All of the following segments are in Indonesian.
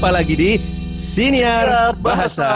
Jumpa lagi di Siniar Bahasa.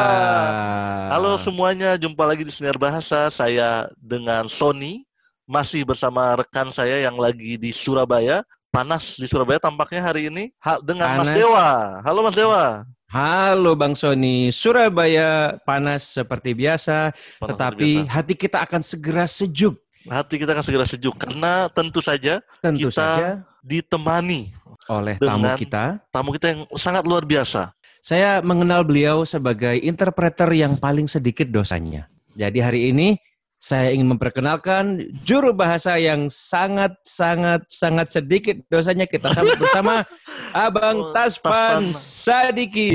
Halo semuanya, jumpa lagi di Siniar Bahasa. Saya dengan Sony masih bersama rekan saya yang lagi di Surabaya. Panas di Surabaya tampaknya hari ini dengan Mas Panas. Dewa. Halo Mas Dewa. Halo Bang Sony, Surabaya panas seperti biasa, Panas tetapi biasa. hati kita akan segera sejuk. hati kita akan segera sejuk karena tentu saja Tentu Kita saja ditemani oleh tamu kita. tamu kita yang sangat luar biasa. Saya mengenal beliau sebagai interpreter yang paling sedikit dosanya. Jadi hari ini saya ingin memperkenalkan juru bahasa yang sangat sangat sangat sedikit dosanya kita sambut bersama Abang Oh, Taspan Taspan. Sadiki.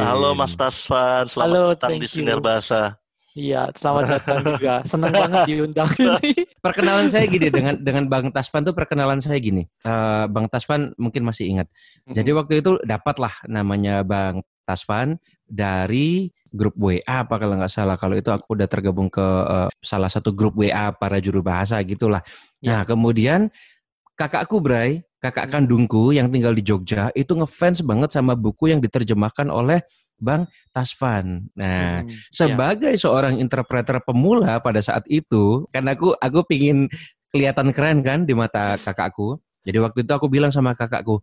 Halo Mas Tasvan, selamat Halo, datang di. Siniar Bahasa. Iya, selamat datang juga. Senang banget diundang ini. Perkenalan saya gini dengan dengan Bang Taspan tuh perkenalan saya gini. Eh, Bang Taspan mungkin masih ingat. Jadi waktu itu dapatlah namanya Bang Tasvan dari grup WA apa kalau nggak salah. Kalau itu aku udah tergabung ke eh, salah satu grup WA para juru bahasa gitulah. Nah kemudian kakakku Bray, kakak kandungku yang tinggal di Jogja itu ngefans banget sama buku yang diterjemahkan oleh Bang Tasvan. Nah Hmm, sebagai seorang interpreter pemula pada saat itu, kan aku aku pingin kelihatan keren kan di mata kakakku. Jadi waktu itu aku bilang sama kakakku,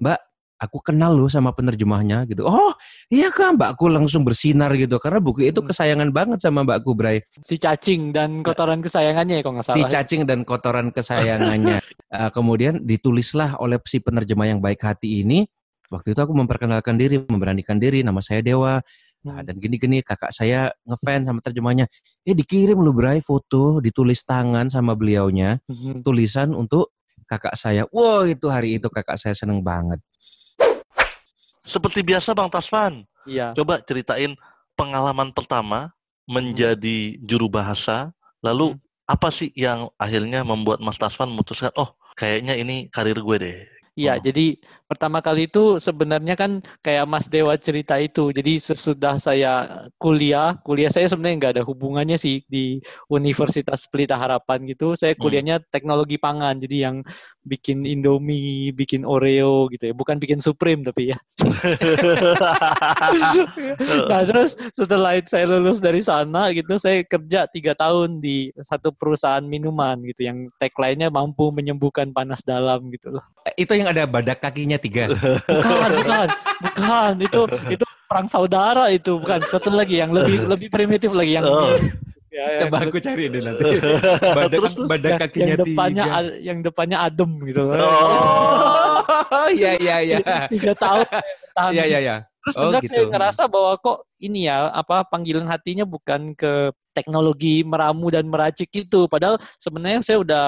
Mbak, aku kenal loh sama penerjemahnya gitu. Oh iya kan Mbakku langsung bersinar gitu karena buku itu kesayangan banget sama Mbakku Bray. si cacing dan kotoran kesayangannya ya kalau nggak salah. cacing dan kotoran kesayangannya. Eh, kemudian ditulislah oleh si penerjemah yang baik hati ini. Waktu itu aku memperkenalkan diri, memberanikan diri, nama saya Dewa. Nah, Hmm. dan gini-gini kakak saya ngefans sama terjemahnya. Eh dikirim lu Bray foto, ditulis tangan sama beliaunya, Hmm. tulisan untuk kakak saya. Wow, itu hari itu kakak saya seneng banget. Seperti biasa Bang Tasvan, Iya. coba ceritain pengalaman pertama menjadi juru bahasa. Lalu Hmm. apa sih yang akhirnya membuat Mas Tasvan memutuskan, oh kayaknya ini karir gue deh. Iya, Oh. jadi pertama kali itu sebenarnya kan kayak Mas Dewa cerita itu. Jadi sesudah saya kuliah, kuliah saya sebenarnya nggak ada hubungannya sih di Universitas Pelita Harapan gitu. Saya Hmm. kuliahnya teknologi pangan, jadi yang bikin Indomie, bikin Oreo gitu ya. Bukan bikin Supreme tapi ya. nah terus setelah saya lulus dari sana gitu, saya kerja tiga tahun di satu perusahaan minuman gitu, yang tagline-nya mampu menyembuhkan panas dalam gitu loh. Eh, Itu yang ada badak kakinya tiga. Bukan, bukan, bukan. Itu itu perang saudara itu, bukan. Satu lagi yang lebih lebih primitif lagi yang Oh. ya, yang, Coba aku cari deh nanti. Badak, Terus, terus. badak yang- kakinya yang depannya tiga. a- yang depannya adem gitu. Oh, iya iya iya. Tiga tahun tahan Iya iya situ. iya. Terus Oh, gitu. kayak ngerasa bahwa kok ini ya apa panggilan hatinya bukan ke teknologi meramu dan meracik itu. Padahal sebenarnya saya udah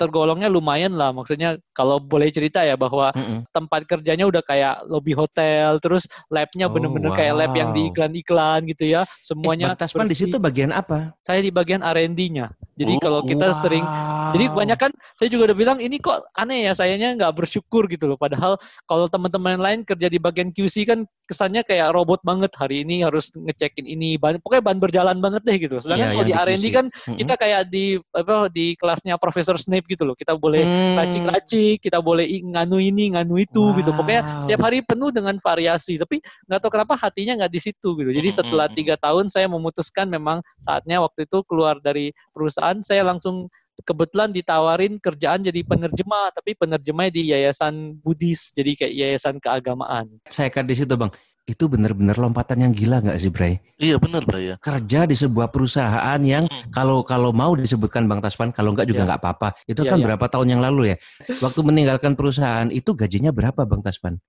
tergolongnya lumayan lah. Maksudnya kalau boleh cerita ya bahwa Mm-mm. tempat kerjanya udah kayak lobby hotel, terus labnya Oh, bener-bener kayak lab yang di wow. iklan-iklan gitu ya. Eh, Semuanya Bang Tasman di situ bagian apa? Saya di bagian R&D-nya. Jadi Oh, kalau kita sering jadi Wow. kebanyakan saya juga udah bilang ini kok aneh ya sayanya nggak bersyukur gitu loh. Padahal kalau teman-teman lain kerja di bagian QC kan kesannya kayak robot banget. Hari ini harus ngecekin ini, ban, pokoknya ban berjalan banget deh gitu. Sedangkan Iya, kalau yang di R&D kan Mm-mm. kita kayak di apa di kelasnya Profesor Snape gitu loh. Kita boleh Hmm. racik-racik, kita boleh nganu ini, nganu itu gitu. Pokoknya Wow. setiap hari penuh dengan variasi. Tapi nggak tahu kenapa hatinya nggak di situ gitu. Jadi Mm, setelah mm, mm. tiga tahun saya memutuskan memang saatnya waktu itu keluar dari perusahaan. Saya langsung kebetulan ditawarin kerjaan jadi penerjemah, tapi penerjemahnya di yayasan Buddhis, jadi kayak yayasan keagamaan. Saya kan di situ bang. Itu benar-benar lompatan yang gila nggak sih Bray? Iya benar Bray ya. Kerja di sebuah perusahaan yang Mm. kalau kalau mau disebutkan Bang Tasman, kalau nggak juga Iya. nggak apa-apa. Itu Iya, kan iya. berapa tahun yang lalu ya? Waktu meninggalkan perusahaan itu gajinya berapa Bang Tasman?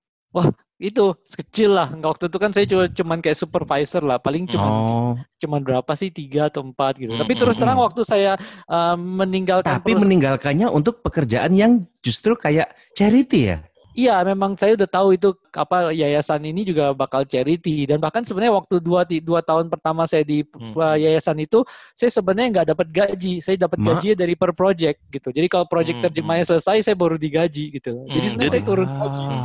Itu kecil lah. Nggak, Waktu itu kan saya cuma cuman kayak supervisor lah, paling cuman Oh, cuman berapa sih tiga atau empat gitu. Tapi Mm, terus mm, terang mm. waktu saya eh, meninggalkan tapi perusahaan- meninggalkannya untuk pekerjaan yang justru kayak charity ya? Iya, memang saya udah tahu itu apa yayasan ini juga bakal charity dan bahkan sebenarnya waktu dua dua tahun pertama saya di Hmm. uh, yayasan itu saya sebenarnya nggak dapat gaji, saya dapat gaji dari per project gitu. Jadi kalau project Hmm, terjemahnya selesai saya baru digaji gitu. Jadi Hmm, sebenarnya jadi- saya turun gaji. Wow.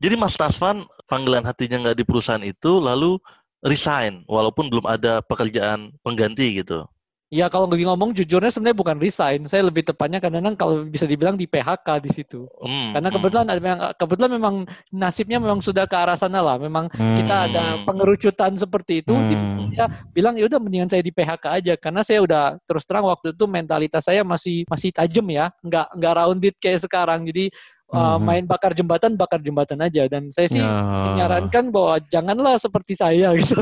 Jadi Mas Tasvan panggilan hatinya nggak di perusahaan itu lalu resign walaupun belum ada pekerjaan pengganti gitu. Ya kalau lagi ngomong jujurnya sebenarnya bukan resign, saya lebih tepatnya kadang-kadang kalau bisa dibilang di PHK di situ. Hmm, Karena hmm. kebetulan hmm. ada kebetulan memang nasibnya memang sudah ke arah sana lah. Memang hmm. kita ada pengerucutan seperti itu. Hmm. Ya bilang ya udah mendingan saya di PHK aja karena saya udah terus terang waktu itu mentalitas saya masih masih tajam ya, nggak nggak rounded kayak sekarang. Jadi uh, hmm. main bakar jembatan bakar jembatan aja dan saya sih ya. menyarankan bahwa janganlah seperti saya gitu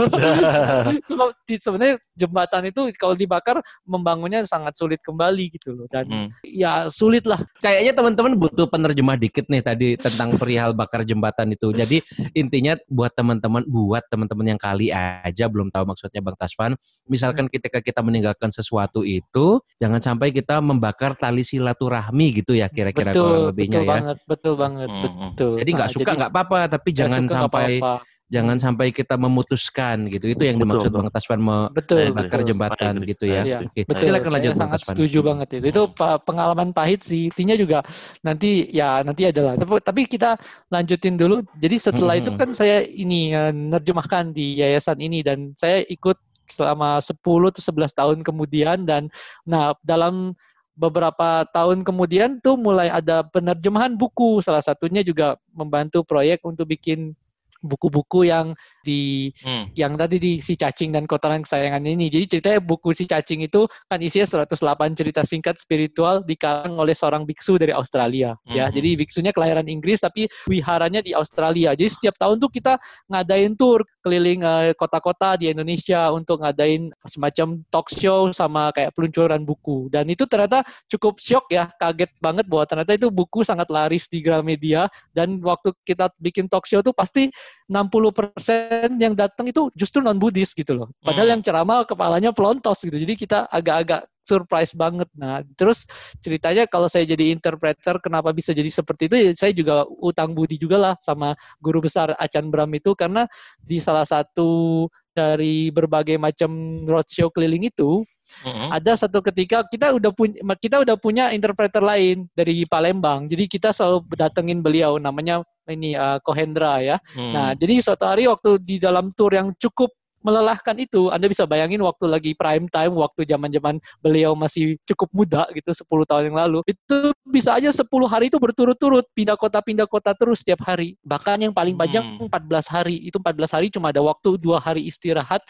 sebab sebenarnya jembatan itu kalau dibakar membangunnya sangat sulit kembali gitu loh dan hmm. ya sulit lah kayaknya teman-teman butuh penerjemah dikit nih tadi tentang perihal bakar jembatan itu jadi intinya buat teman-teman buat teman-teman yang kali aja belum tahu maksudnya Bang Tasvan misalkan hmm. ketika kita meninggalkan sesuatu itu jangan sampai kita membakar tali silaturahmi gitu ya kira-kira kurang lebihnya betul ya banget, betul banget, hmm. betul. Jadi nggak nah, suka nggak apa-apa, tapi jangan suka, sampai apa -apa. jangan sampai kita memutuskan gitu. Itu yang betul, dimaksud Bang Taswan membakar jembatan betul. gitu ya. ya Oke. Betul. Silakan lanjut Bang sangat setuju banget itu. Itu pengalaman pahit sih. Intinya juga nanti ya nanti adalah. Tapi kita lanjutin dulu. Jadi setelah hmm. itu kan saya ini uh, nerjemahkan di yayasan ini dan saya ikut selama 10 atau 11 tahun kemudian dan nah dalam beberapa tahun kemudian tuh mulai ada penerjemahan buku. Salah satunya juga membantu proyek untuk bikin buku-buku yang di hmm. yang tadi di si cacing dan kotoran kesayangan ini. Jadi ceritanya buku si cacing itu kan isinya 108 cerita singkat spiritual dikarang oleh seorang biksu dari Australia ya. hmm. ya. Jadi biksunya kelahiran Inggris tapi wiharanya di Australia. Jadi setiap tahun tuh kita ngadain tour keliling eh, kota-kota di Indonesia untuk ngadain semacam talk show sama kayak peluncuran buku. Dan itu ternyata cukup shock ya, kaget banget bahwa ternyata itu buku sangat laris di Gramedia dan waktu kita bikin talk show tuh pasti 60% yang datang itu justru non Buddhis gitu loh. Padahal hmm. yang ceramah kepalanya pelontos gitu. Jadi kita agak-agak surprise banget. Nah, terus ceritanya kalau saya jadi interpreter kenapa bisa jadi seperti itu ya saya juga utang budi juga lah sama guru besar Acan Bram itu karena di salah satu dari berbagai macam roadshow keliling itu mm-hmm. ada satu ketika kita udah punya kita udah punya interpreter lain dari Palembang. Jadi kita selalu datengin beliau namanya ini uh, Kohendra ya. Hmm. Nah, jadi suatu hari waktu di dalam tour yang cukup melelahkan itu, Anda bisa bayangin waktu lagi prime time, waktu zaman-zaman beliau masih cukup muda gitu, 10 tahun yang lalu, itu bisa aja 10 hari itu berturut-turut, pindah kota, pindah kota terus setiap hari. Bahkan yang paling panjang hmm. 14 hari, itu 14 hari cuma ada waktu dua hari istirahat,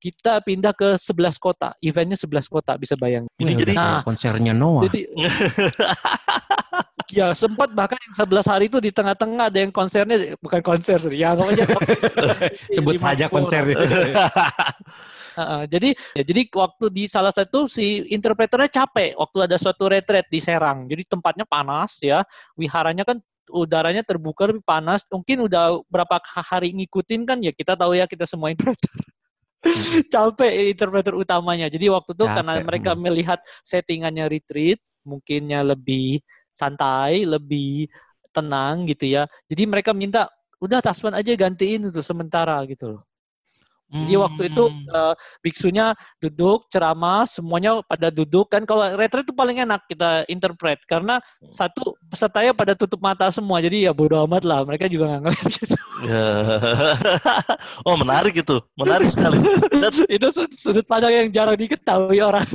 kita pindah ke 11 kota, eventnya 11 kota, bisa bayangin. Ini jadi nah, konsernya Noah. Jadi, ya sempat bahkan yang 11 hari itu di tengah-tengah ada yang konsernya bukan konser sih ya namanya sebut saja konser Uh, jadi ya, jadi waktu di salah satu si interpreternya capek waktu ada suatu retret di Serang. Jadi tempatnya panas ya, wiharanya kan udaranya terbuka lebih panas. Mungkin udah berapa hari ngikutin kan ya kita tahu ya kita semua interpreter. Hmm. capek interpreter utamanya. Jadi waktu itu karena mereka hmm. melihat settingannya retreat, mungkinnya lebih santai, lebih tenang gitu ya. Jadi mereka minta udah Tasman aja gantiin itu sementara gitu loh. Jadi waktu itu uh, biksunya duduk ceramah, semuanya pada duduk kan kalau retret itu paling enak kita interpret karena satu pesertanya pada tutup mata semua jadi ya bodo amat lah mereka juga nggak ngeliat gitu. oh menarik itu, menarik sekali. itu sudut pandang yang jarang diketahui orang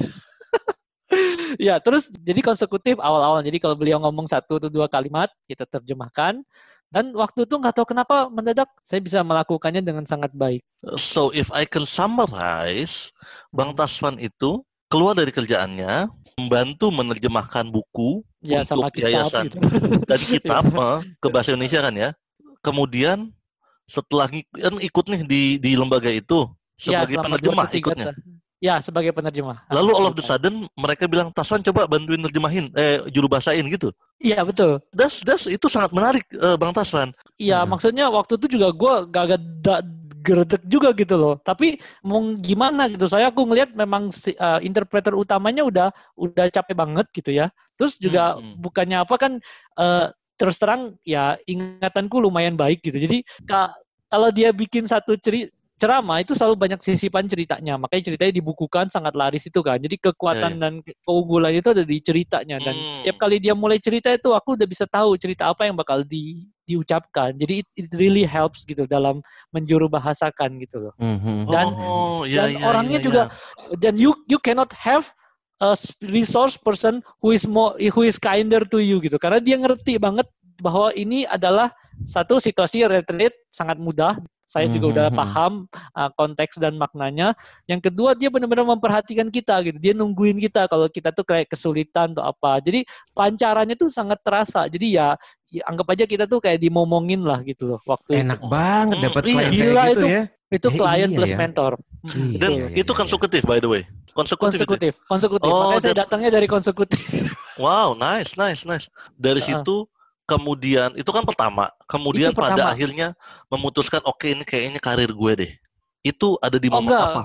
ya, terus jadi konsekutif awal-awal. Jadi kalau beliau ngomong satu atau dua kalimat, kita terjemahkan. Dan waktu itu nggak tahu kenapa mendadak saya bisa melakukannya dengan sangat baik. So if I can summarize, Bang hmm. Taswan itu keluar dari kerjaannya, membantu menerjemahkan buku ya, untuk sama kitab, yayasan gitu. dan kitab eh, ke bahasa Indonesia kan ya. Kemudian setelah kan ikut nih di di lembaga itu ya, sebagai ya, penerjemah ikutnya. Ya, sebagai penerjemah. Lalu all of the sudden mereka bilang, Taswan coba bantuin terjemahin, eh juru bahasain gitu. Iya, betul. Das, das itu sangat menarik, uh, Bang Taswan. Iya, hmm. maksudnya waktu itu juga gue gak gak gerdek juga gitu loh. Tapi mau gimana gitu, saya aku ngelihat memang si, uh, interpreter utamanya udah udah capek banget gitu ya. Terus juga hmm. hmm. bukannya apa kan, uh, terus terang ya ingatanku lumayan baik gitu. Jadi kak kalau dia bikin satu cerita ceramah itu selalu banyak sisipan ceritanya. Makanya ceritanya dibukukan sangat laris itu kan. Jadi kekuatan yeah. dan keunggulan itu ada di ceritanya dan hmm. setiap kali dia mulai cerita itu aku udah bisa tahu cerita apa yang bakal di diucapkan. Jadi it, it really helps gitu dalam menjuru bahasakan gitu loh. Mm-hmm. Dan, oh, yeah, dan yeah, orangnya yeah, juga yeah. dan you you cannot have a resource person who is more who is kinder to you gitu karena dia ngerti banget bahwa ini adalah satu situasi retreat sangat mudah saya juga udah Mhm, mhm. paham uh, konteks dan maknanya. Yang kedua dia benar-benar memperhatikan kita gitu. Dia nungguin kita kalau kita tuh kayak kesulitan atau apa. Jadi pancarannya tuh sangat terasa. Jadi ya, ya anggap aja kita tuh kayak dimomongin lah gitu loh waktu Enak itu. banget Hmm, dapat iya, klien gila kayak gitu itu. ya. Itu Eh, klien iya plus ya. mentor. Iya, Dan iya, itu iya, konsekutif by the way. Konsekutif. itu. Konsekutif, konsekutif. Oh, Makanya saya that's- datangnya dari konsekutif. Wow, nice, nice, nice. Dari Heeh. situ kemudian itu kan pertama, kemudian Itu pada pertama. akhirnya memutuskan oke ini kayaknya karir gue deh. Itu ada di Oh, momen enggak. apa?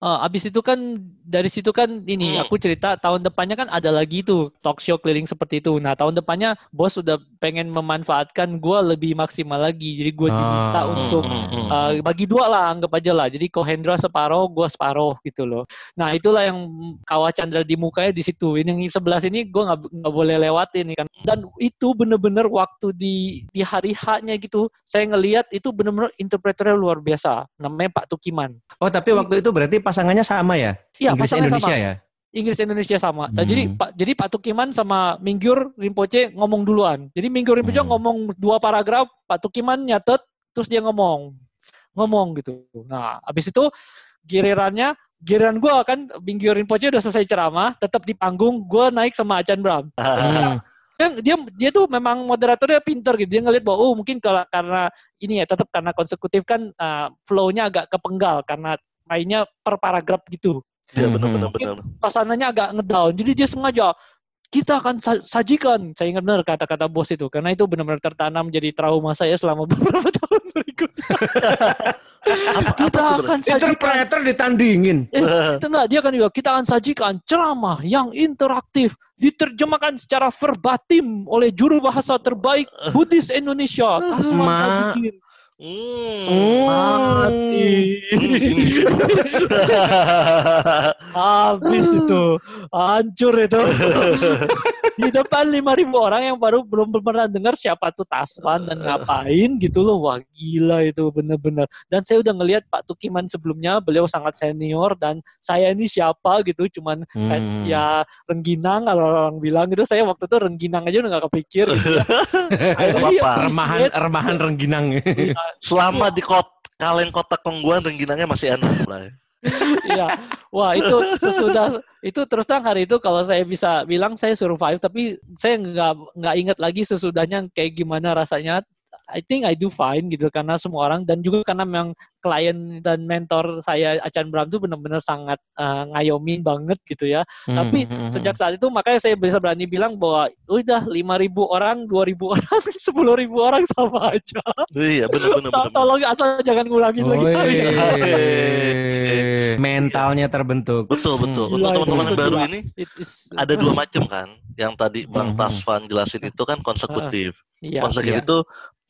Eh, abis itu kan dari situ kan ini Hmm. aku cerita tahun depannya kan ada lagi tuh talk show keliling seperti itu. Nah tahun depannya bos sudah pengen memanfaatkan gua lebih maksimal lagi. Jadi gue diminta Ah. untuk Hmm, hmm, hmm. Uh, bagi dua lah anggap aja lah jadi Kohendra separoh gue separoh gitu loh nah itulah yang kawah Chandra di mukanya di situ ini yang sebelah sini gue nggak boleh lewatin kan dan itu bener-bener waktu di di hari H-nya gitu saya ngelihat itu bener-bener interpreternya luar biasa namanya Pak Tukiman Oh, tapi waktu itu berarti pasangannya sama ya? iya Inggris pasangannya Indonesia sama ya? Inggris Indonesia sama Nah, jadi Hmm. Pak jadi Pak Tukiman sama Mingyur Rinpoche ngomong duluan jadi Mingyur Rinpoche Hmm. ngomong dua paragraf Pak Tukiman nyatet terus dia ngomong ngomong gitu nah habis itu gilirannya giliran gue kan Mingyur Rinpoche udah selesai ceramah tetap di panggung gue naik sama Achan Bram Hmm. kan dia dia tuh memang moderatornya pinter gitu dia ngeliat bahwa oh mungkin kalau karena ini ya tetap karena konsekutif kan uh, flow-nya agak kepenggal karena mainnya per paragraf gitu Iya Hmm, benar hmm. benar benar. pasangannya agak ngedown. Jadi dia sengaja kita akan sa- sajikan. Saya ingat benar kata-kata bos itu karena itu benar-benar tertanam jadi trauma saya selama beberapa tahun berikutnya. Apa, kita apa akan sajikan. Interpreter ditandingin. Eh, enggak, dia kan juga kita akan sajikan ceramah yang interaktif diterjemahkan secara verbatim oleh juru bahasa terbaik Buddhis Indonesia. Tasman Ma- Sadikin. Hmm. Mati. Habis itu. Hancur itu. Di depan 5000 orang yang baru belum pernah dengar siapa tuh Tasman dan ngapain gitu loh. Wah, gila itu bener-bener. Dan saya udah ngelihat Pak Tukiman sebelumnya, beliau sangat senior dan saya ini siapa gitu, cuman Hmm. ya rengginang kalau orang bilang gitu. Saya waktu itu rengginang aja udah gak kepikir gitu ya. Apa-apa. Remahan remahan rengginang. Selama di kot kaleng kota kongguan rengginangnya masih enak, Bray. Iya, wah itu sesudah itu terus terang hari itu kalau saya bisa bilang saya survive, tapi saya nggak nggak ingat lagi sesudahnya kayak gimana rasanya. I think I do fine gitu karena semua orang dan juga karena memang klien dan mentor saya Achan Bram itu benar-benar sangat eh, ngayomin banget gitu ya. Tapi Hmm, hmm, sejak saat itu makanya saya bisa berani bilang bahwa udah 5.000 orang, 2.000 orang, 10.000 orang sama aja. Iya, benar benar benar. Tolong asal jangan ngulangin Oh, lagi. Wih. Mentalnya terbentuk. Betul betul. Hmm. Untuk teman-teman yang baru gila. ini It is- ada dua macam kan. Yang tadi Bang Hmm. Tasvan jelasin itu kan konsekutif. Iya. Konsekutif iya. itu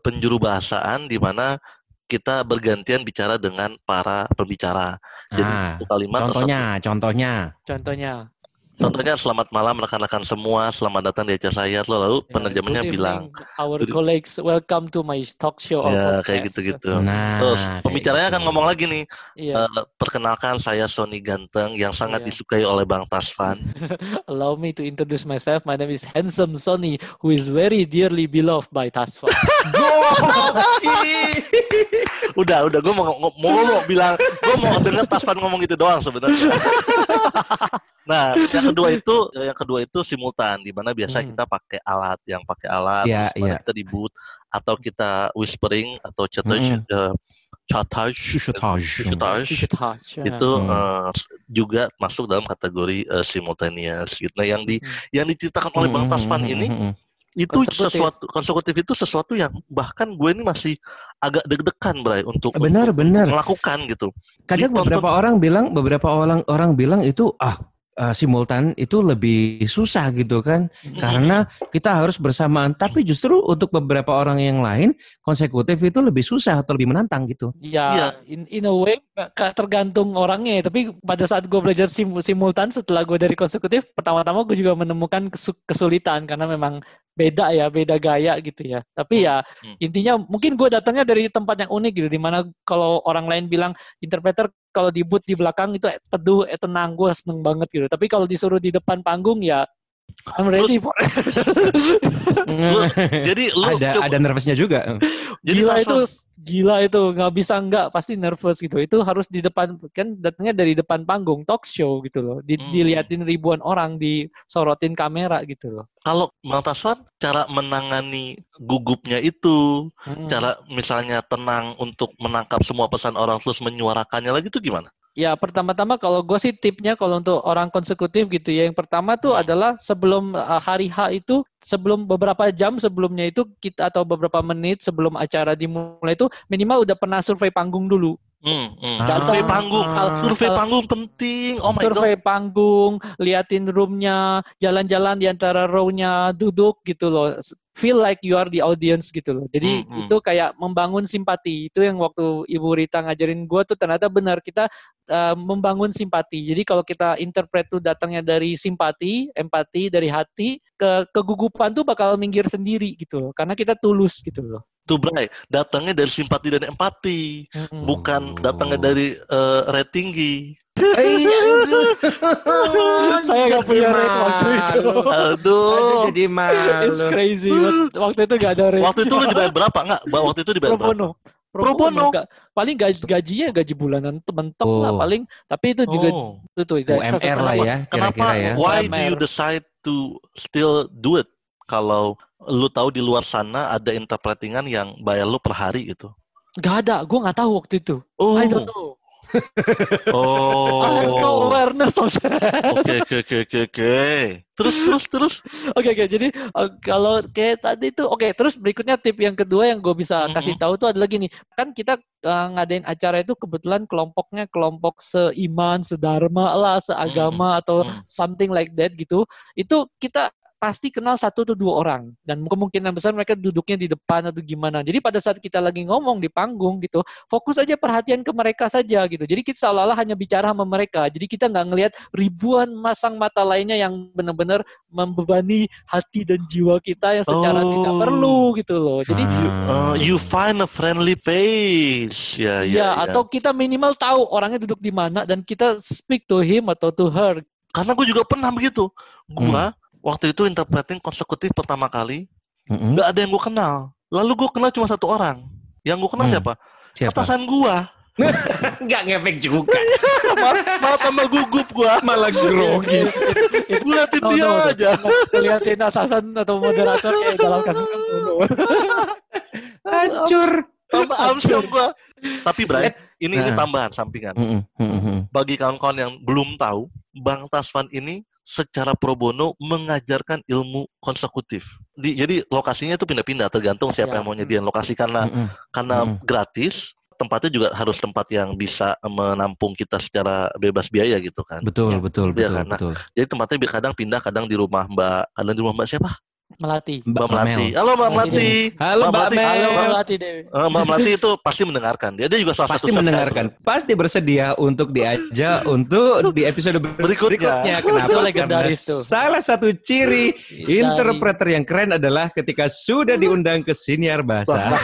penjuru bahasaan di mana kita bergantian bicara dengan para pembicara. Jadi Ah, satu kalimat contohnya, contohnya. Contohnya. Contohnya selamat malam rekan-rekan semua, selamat datang di acara saya. Lalu Ya, penerjemahnya good bilang, our colleagues, welcome to my talk show. ya podcast. kayak gitu-gitu. Nah, Terus pembicaranya gitu. akan ngomong lagi nih, Iya, eh, perkenalkan saya Sony Ganteng yang sangat Iya. disukai oleh Bang Tasvan. allow me to introduce myself. My name is Handsome Sonny, who is very dearly beloved by Tasfa. udah, udah, gue mau, mau, mau ngomong bilang, gue mau denger Tasvan ngomong gitu doang sebenarnya. nah, yang kedua itu, yang kedua itu simultan, di mana biasa Hmm. kita pakai alat, yang pakai alat, Iya, terus mana iya. kita di boot, atau kita whispering atau eh, chatage, Chuchotage. chuchotage, Touch. itu Hmm. eh, juga masuk dalam kategori eh, simultaneous gitu. Nah, yang di Hmm. yang diceritakan oleh Bang Hmm, Tasman hmm, ini hmm, hmm. itu Konsekutif. sesuatu konsekutif itu sesuatu yang bahkan gue ini masih agak deg-degan Bray untuk Benar, untuk benar. melakukan gitu. Kadang Ditonton- beberapa orang bilang, beberapa orang orang bilang itu ah eh, simultan itu lebih susah gitu kan karena kita harus bersamaan tapi justru untuk beberapa orang yang lain konsekutif itu lebih susah atau lebih menantang gitu Ya, Iya. in, in a way tergantung orangnya. ya. Tapi pada saat gue belajar sim- simultan setelah gue dari konsekutif, pertama-tama gue juga menemukan kesu- kesulitan karena memang beda ya, beda gaya gitu ya. Tapi ya Hmm. intinya mungkin gue datangnya dari tempat yang unik gitu, di mana kalau orang lain bilang interpreter kalau di boot di belakang itu teduh, eh, tenang, gue seneng banget gitu. Tapi kalau disuruh di depan panggung ya I'm ready for Lu- Jadi lu ada coba- ada nervousnya juga. jadi gila itu gila itu nggak bisa nggak pasti nervous gitu itu harus di depan kan datangnya dari depan panggung talk show gitu loh di, Hmm. diliatin ribuan orang disorotin kamera gitu loh kalau Bang Taswan cara menangani gugupnya itu, Mm-mm. cara misalnya tenang untuk menangkap semua pesan orang terus menyuarakannya lagi itu gimana? Ya, pertama-tama kalau gue sih tipnya kalau untuk orang konsekutif gitu ya. Yang pertama tuh Hmm. adalah sebelum uh, hari H itu, sebelum beberapa jam sebelumnya itu kita atau beberapa menit sebelum acara dimulai itu minimal udah pernah survei panggung dulu. Hmm, hmm. Ah. Survei panggung, Ah. survei panggung penting. Oh my god. survei panggung, liatin roomnya, jalan-jalan di antara row-nya, duduk gitu loh. Feel like you are the audience gitu loh. Jadi Hmm, hmm. itu kayak membangun simpati. Itu yang waktu Ibu Rita ngajarin gua tuh ternyata benar kita uh, membangun simpati. Jadi kalau kita interpret tuh datangnya dari simpati, empati, dari hati ke kegugupan tuh bakal minggir sendiri gitu loh. Karena kita tulus gitu loh. Tuh Bray, datangnya dari simpati dan empati, Mm-mm. bukan datangnya dari eh, rate tinggi. Saya nggak punya rate waktu itu. Aduh. jadi malu. It's crazy. Waktu- itu gak ada rate. Waktu itu lu dibayar berapa? Enggak, Ba- waktu itu dibayar berapa? Pro bono. Nggak- paling gaji gajinya gaji bulanan tuh mentok lah Oh. paling. Tapi itu juga Oh. itu tuh. itu UMR lah ya, Kenapa? kira-kira ya. Why do you UMR. decide to still do it? Kalau lu tahu di luar sana ada interpretingan yang bayar lu per hari gitu. Gak ada. Gue nggak tahu waktu itu. Oh. I don't know. Oh. I have no awareness of that. Oke oke oke oke oke. Terus terus terus. Oke oke. Jadi uh, kalau kayak tadi tuh, oke. terus berikutnya tip yang kedua yang gue bisa kasih tahu tuh adalah gini. Kan kita uh, ngadain acara itu kebetulan kelompoknya kelompok seiman, sedharma lah, seagama atau Hmm. something like that gitu. Itu kita pasti kenal satu atau dua orang dan kemungkinan besar mereka duduknya di depan atau gimana. Jadi pada saat kita lagi ngomong di panggung gitu, fokus aja perhatian ke mereka saja gitu. Jadi kita seolah-olah hanya bicara sama mereka. Jadi kita nggak ngelihat ribuan masang mata lainnya yang benar-benar membebani hati dan jiwa kita yang secara tidak Oh. perlu gitu loh. Jadi Uh, you find a friendly face. Ya ya. ya, ya. atau kita minimal tahu orangnya duduk di mana dan kita speak to him atau to her. Karena gue juga pernah begitu. Gua waktu itu interpreting konsekutif pertama kali, nggak ada yang gue kenal. Lalu gue kenal cuma satu orang. Yang gue kenal Hmm. siapa? Siapa? Atasan gua. Nggak ngefek juga. malah, malah tambah gugup gua. Malah grogi. Gue liatin dia no, no. aja. Lihatin atasan atau moderator kayak dalam kasus. Hancur. Tambah hamster gua. Tapi Bray, ini ini Nah. tambahan sampingan. Mm-mm, mm-mm. Bagi kawan-kawan yang belum tahu, Bang Tasvan ini secara pro bono mengajarkan ilmu konsekutif. Di, jadi lokasinya itu pindah-pindah tergantung siapa Ya. yang mau nyediain lokasi karena Mm-mm. karena Mm. gratis tempatnya juga harus tempat yang bisa menampung kita secara bebas biaya gitu kan. Betul, Ya. betul, Iya, betul, karena- betul. Jadi tempatnya kadang pindah kadang di rumah Mbak, kadang di rumah Mbak siapa? Melati. Mbak Mel. Melati. Halo Mbak Melati. Halo Mbak Melati. Mel. Halo Mbak Melati Dewi. Eh, Mbak Melati itu pasti mendengarkan. Dia, dia juga salah Pasti satu mendengarkan, pasti bersedia untuk diajak untuk di episode ber- Berikutnya. berikutnya. Kenapa? Itu legendaris Karena tuh. Salah satu ciri Dari- interpreter yang keren adalah ketika sudah diundang ke siniar bahasa.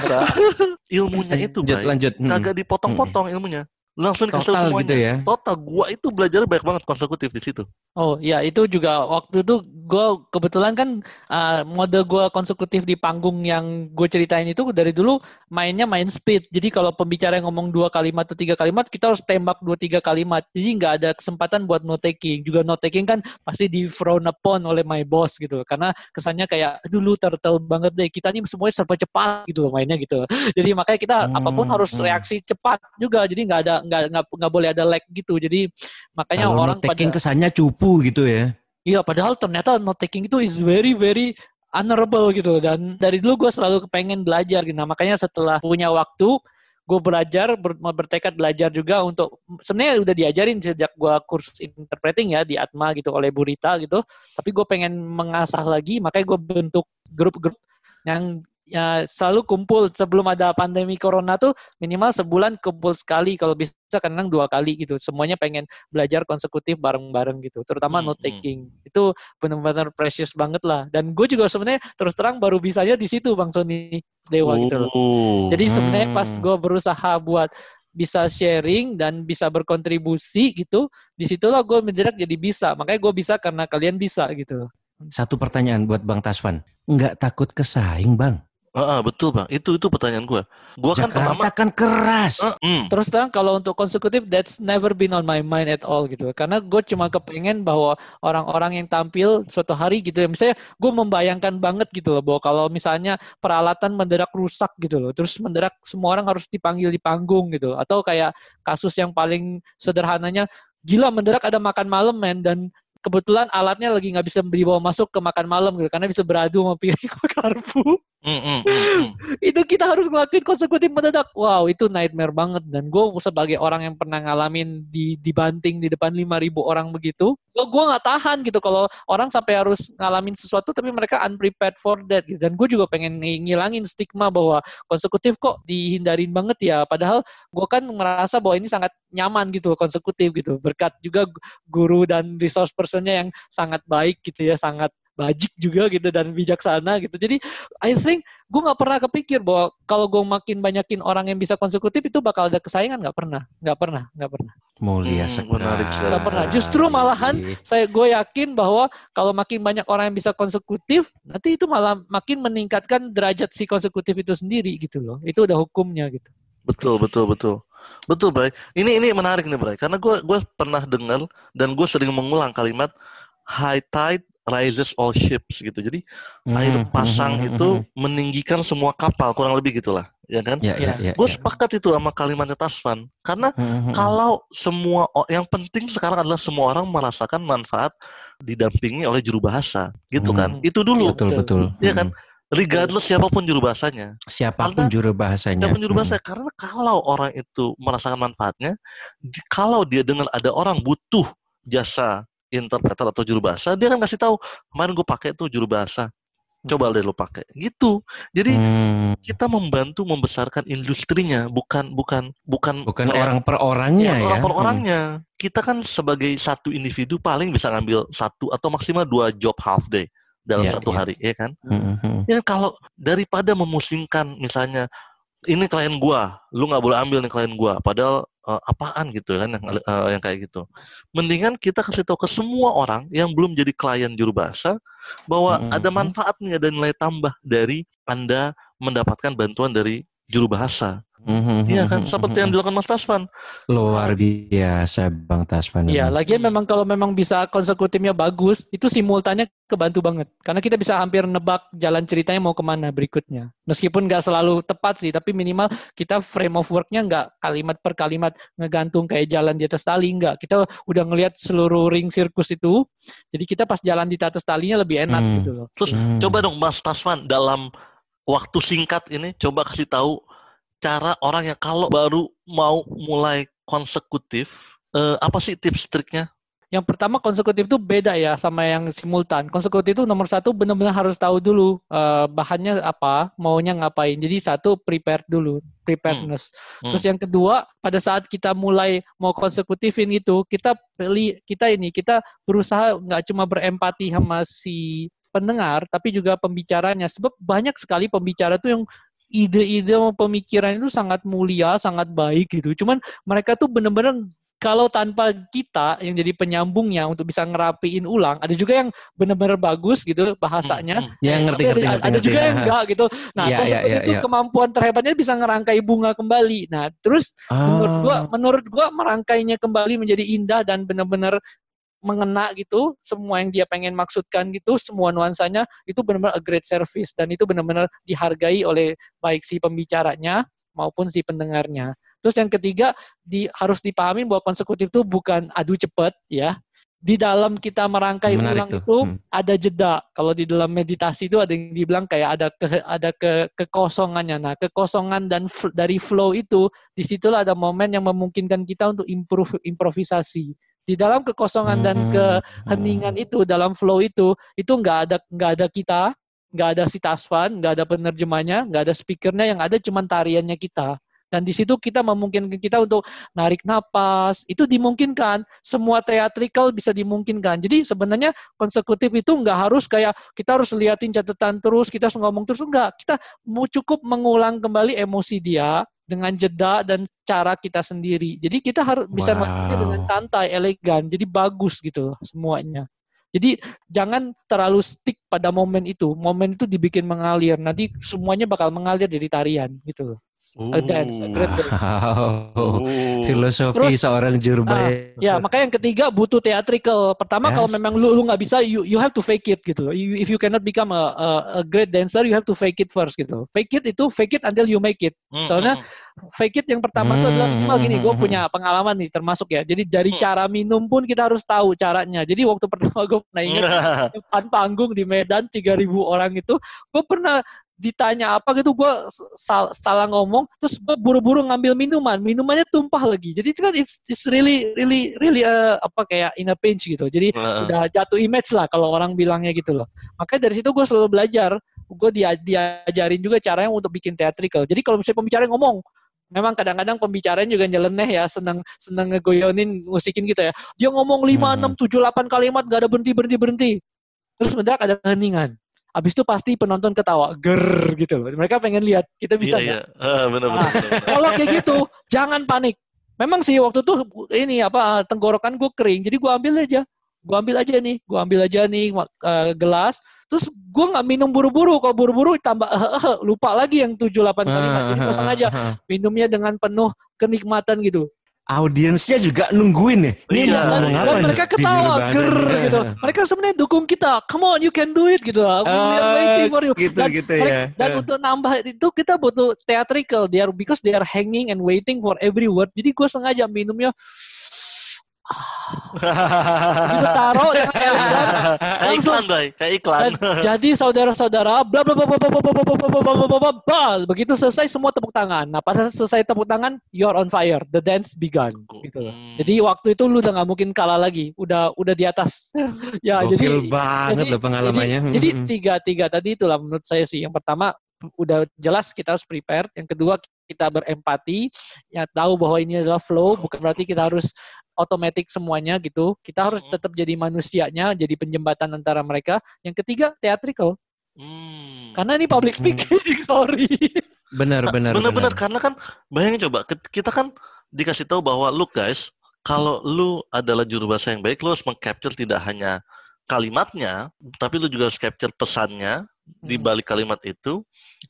Ilmunya itu, lanjut, lanjut. Mm. Kagak dipotong-potong ilmunya. Langsung dikasih Total semuanya. gitu ya. Total. Gua itu belajar banyak banget konsekutif di situ. Oh ya itu juga waktu itu gue kebetulan kan uh, mode gue konsekutif di panggung yang gue ceritain itu dari dulu mainnya main speed. Jadi kalau pembicara yang ngomong dua kalimat atau tiga kalimat kita harus tembak dua tiga kalimat. Jadi nggak ada kesempatan buat note taking. Juga note taking kan pasti di frown upon oleh my boss gitu. Karena kesannya kayak dulu turtle banget deh. Kita ini semuanya serba cepat gitu loh mainnya gitu. Jadi makanya kita Hmm, apa pun harus hmm. reaksi cepat juga. Jadi nggak ada nggak nggak nggak boleh ada lag gitu. Jadi makanya Kalau orang note taking pada kesannya cupu gitu ya. Iya, padahal ternyata note taking itu is very very honorable gitu dan dari dulu gue selalu kepengen belajar gitu. Nah, makanya setelah punya waktu gue belajar ber- bertekad belajar juga untuk sebenarnya udah diajarin sejak gue kursus interpreting ya di Atma gitu oleh Burita gitu tapi gue pengen mengasah lagi makanya gue bentuk grup-grup yang ya selalu kumpul sebelum ada pandemi corona tuh minimal sebulan kumpul sekali kalau bisa kadang dua kali gitu semuanya pengen belajar konsekutif bareng-bareng gitu terutama Hmm, note taking itu benar-benar precious banget lah dan gue juga sebenarnya terus terang baru bisanya di situ bang Sony Dewa gitu loh Oh. jadi sebenarnya pas Hmm. gue berusaha buat bisa sharing dan bisa berkontribusi gitu di situlah gue mendadak jadi bisa makanya gue bisa karena kalian bisa gitu Satu pertanyaan buat Bang Tasvan. Nggak takut kesaing, Bang? Ah, ah, betul bang. Itu itu pertanyaan gua. Gua kan Jakarta pertama. kan keras. Eh, hmm. Terus terang kalau untuk konsekutif that's never been on my mind at all gitu. Karena gue cuma kepengen bahwa orang-orang yang tampil suatu hari gitu ya. Misalnya gue membayangkan banget gitu loh bahwa kalau misalnya peralatan mendadak rusak gitu loh. Terus mendadak semua orang harus dipanggil di panggung gitu. Atau kayak kasus yang paling sederhananya gila mendadak ada makan malam men dan kebetulan alatnya lagi nggak bisa dibawa masuk ke makan malam gitu karena bisa beradu sama piring sama karbu Hmm, hmm, hmm. itu kita harus ngelakuin konsekutif mendadak. Wow, itu nightmare banget. Dan gue sebagai orang yang pernah ngalamin di dibanting di depan 5000 orang begitu, gue nggak tahan gitu kalau orang sampai harus ngalamin sesuatu tapi mereka unprepared for that. Gitu. Dan gue juga pengen ng- ngilangin stigma bahwa konsekutif kok dihindarin banget ya. Padahal gue kan merasa bahwa ini sangat nyaman gitu konsekutif gitu. Berkat juga gu- guru dan resource personnya yang sangat baik gitu ya, sangat bajik juga gitu dan bijaksana gitu. Jadi I think gue nggak pernah kepikir bahwa kalau gue makin banyakin orang yang bisa konsekutif itu bakal ada kesayangan nggak pernah nggak pernah nggak pernah Mulia Hmm, sekali. menarik sekali. Nggak pernah. Justru malahan saya gue yakin bahwa kalau makin banyak orang yang bisa konsekutif nanti itu malah makin meningkatkan derajat si konsekutif itu sendiri gitu loh itu udah hukumnya gitu Betul, betul, betul. Betul, Bray. Ini ini menarik nih, Bray. Karena gue gue pernah dengar dan gue sering mengulang kalimat high tide rises all ships gitu. Jadi air Hmm, pasang hmm, hmm, itu hmm. meninggikan semua kapal, kurang lebih gitulah, ya kan? Ya, ya, ya. Gue ya. sepakat itu sama kalimatnya Tasvan. Karena Hmm, hmm, hmm. kalau semua yang penting sekarang adalah semua orang merasakan manfaat didampingi oleh juru bahasa, gitu Hmm. kan? Itu dulu, betul Betul. Iya kan? Hmm. regardless siapa pun juru bahasanya. Siapa pun Karena- juru bahasanya. Siapa pun juru Hmm. bahasa, karena kalau orang itu merasakan manfaatnya, kalau dia dengar ada orang butuh jasa interpreter atau juru bahasa, dia kan kasih tahu kemarin gue pakai tuh juru bahasa, coba deh lo pakai, gitu. Jadi Hmm. kita membantu membesarkan industrinya, bukan bukan bukan Bukan kayak- orang per orangnya Iya, ya. orang per orangnya. Kita kan sebagai satu individu paling bisa ngambil satu atau maksimal dua job half day dalam Iya, satu iya. hari, ya kan? Hmm, hmm, hmm. Ya kalau daripada memusingkan misalnya ini klien gua, lu nggak boleh ambil nih klien gua, padahal eh, apaan gitu kan yang eh, yang kayak gitu. Mendingan kita kasih tahu ke semua orang yang belum jadi klien juru bahasa bahwa Mhm. ada manfaat nih, ada nilai tambah dari Anda mendapatkan bantuan dari juru bahasa. Hmm, hmm, Iya kan? Seperti yang dilakukan Mas Tasvan. luar biasa Bang Tasvan. Iya, lagian memang kalau memang bisa konsekutifnya bagus, itu simultannya kebantu banget. Karena kita bisa hampir nebak jalan ceritanya mau ke mana berikutnya. Meskipun nggak selalu tepat sih, tapi minimal kita frame of work-nya nggak kalimat per kalimat ngegantung kayak jalan di atas tali, nggak. Kita udah ngelihat seluruh ring sirkus itu, jadi kita pas jalan di atas talinya lebih enak Hmm. gitu loh. Terus Hmm. coba dong Mas Tasvan dalam waktu singkat ini coba kasih tahu cara orang yang kalau baru mau mulai konsekutif eh, apa sih tips triknya? Yang pertama konsekutif itu beda ya sama yang simultan. Konsekutif itu nomor satu benar-benar harus tahu dulu eh, bahannya apa, maunya ngapain. Jadi satu prepared dulu, preparedness. Hmm. Terus yang kedua pada saat kita mulai mau konsekutifin itu, kita beli kita ini kita berusaha nggak cuma berempati sama si pendengar, tapi juga pembicaranya. Sebab banyak sekali pembicara tuh yang ide-ide pemikiran itu sangat mulia, sangat baik gitu. Cuman mereka tuh benar-benar kalau tanpa kita yang jadi penyambungnya untuk bisa ngerapiin ulang, ada juga yang benar-benar bagus gitu bahasanya. Hmm, hmm. Ya ngerti ngerti ada, ngerti. ada juga ngerti. yang enggak gitu. Nah, iya, iya, itu iya. kemampuan terhebatnya bisa ngerangkai bunga kembali. Nah, terus menurut gua Ah. menurut gua merangkainya kembali menjadi indah dan benar-benar mengena gitu semua yang dia pengen maksudkan gitu semua nuansanya itu benar-benar a great service dan itu benar-benar dihargai oleh baik si pembicaranya maupun si pendengarnya. Terus yang ketiga di harus dipahami bahwa konsekutif itu bukan adu cepat ya. Di dalam kita merangkai Menarik ulang tuh. itu Hmm. ada jeda. Kalau di dalam meditasi itu ada yang dibilang kayak ada ke, ada ke, kekosongannya. Nah, kekosongan dan dari flow itu di situlah ada momen yang memungkinkan kita untuk improve improvisasi. Di dalam kekosongan dan Hmm. keheningan itu dalam flow itu itu nggak ada nggak ada kita nggak ada si Tasvan, nggak ada penerjemahnya, nggak ada speakernya, yang ada cuma tariannya kita. Dan di situ kita memungkinkan kita untuk narik napas, itu dimungkinkan. Semua teatrikal bisa dimungkinkan. Jadi sebenarnya konsekutif itu nggak harus kayak kita harus liatin catatan terus, kita harus ngomong terus. Enggak, kita mau cukup mengulang kembali emosi dia dengan jeda dan cara kita sendiri. Jadi kita harus bisa Wow. melakukannya dengan santai, elegan. Jadi bagus gitu loh semuanya. Jadi jangan terlalu stick pada momen itu. Momen itu dibikin mengalir. Nanti semuanya bakal mengalir dari tarian gitu loh. A dance, a great dance. Wow. Oh. Filosofi Terus, seorang jurbaya. Ya, makanya yang ketiga butuh theatrical. Pertama kalau Yes. memang lu lu nggak bisa, you you have to fake it gitu. You- if you cannot become a, a a great dancer, you have to fake it first gitu. Fake it itu fake it until you make it. Hmm, Soalnya hmm, fake it yang pertama itu adalah Hmm, minimal gini, hmm, gue hmm, punya pengalaman nih termasuk ya. Jadi dari Hmm. cara minum pun kita harus tahu caranya. Jadi waktu pertama gue pernah hmm. ingat depan panggung di Medan 3000 orang itu, gue pernah ditanya apa gitu, gue sal- salah ngomong, terus gue buru-buru ngambil minuman, minumannya tumpah lagi. Jadi itu kan it's, it's really really really uh, apa kayak in a pinch gitu. Jadi Heeh. udah jatuh image lah kalau orang bilangnya gitu loh. Makanya dari situ gue selalu belajar, gue dia, diajarin juga caranya untuk bikin theatrical. Jadi kalau misalnya pembicara ngomong, memang kadang-kadang pembicaraan juga nyeleneh ya, seneng seneng ngegoyonin, musikin gitu ya. Dia ngomong 5, Hmm. 6, 7, 8 kalimat gak ada berhenti berhenti berhenti. Terus mendadak ada keheningan. Habis itu pasti penonton ketawa, ger gitu loh. Mereka pengen lihat kita bisa Iya, nggak? iya. Ah, benar benar. Ah. benar. Kalau kayak gitu, jangan panik. Memang sih waktu itu ini apa tenggorokan gue kering, jadi gue ambil aja, gue ambil aja nih, gue ambil aja nih eh, gelas, terus gue nggak minum buru-buru, kalau buru-buru tambah eh, eh, lupa lagi yang 7-8 kalimat, jadi gue sengaja minumnya dengan penuh kenikmatan gitu. Audiensnya juga nungguin ya. Ini Iya, ngomong apa dan nih mereka ketawa, ger gitu. Mereka sebenarnya dukung kita, come on, you can do it gitu. We are waiting for you. Gitu Dan gitu mereka- ya. Dan untuk nambah itu kita butuh theatrical. They are because they are hanging and waiting for every word. Jadi gue sengaja minumnya gitu. Kayak Langsung. iklan, Bay. Kayak iklan. Jadi saudara-saudara, bla bla bla bla bla bla bla bla bla bla bla bla bla bla. Begitu selesai semua tepuk tangan. Nah, pada selesai tepuk tangan, you're on fire. The dance begun. Gitu loh. Hmm. Jadi waktu itu lu udah nggak mungkin kalah lagi. Udah udah di atas. ya Gokil jadi banget loh pengalamannya. Jadi, jadi tiga tiga tadi itulah menurut saya sih. Yang pertama udah jelas kita harus prepare. Yang kedua kita berempati, ya tahu bahwa ini adalah flow, bukan berarti kita harus otomatis semuanya gitu. Kita harus Mhm. tetap jadi manusianya, jadi penjembatan antara mereka. Yang ketiga theatrical, Hmm. karena ini public Mhm. speaking, sorry. benar benar. Bener-bener benar. karena kan bayangin coba ket- kita kan dikasih tahu bahwa look guys kalau lu adalah juru bahasa yang baik lu harus mengcapture tidak hanya kalimatnya tapi lu juga harus capture pesannya di Hmm. balik kalimat itu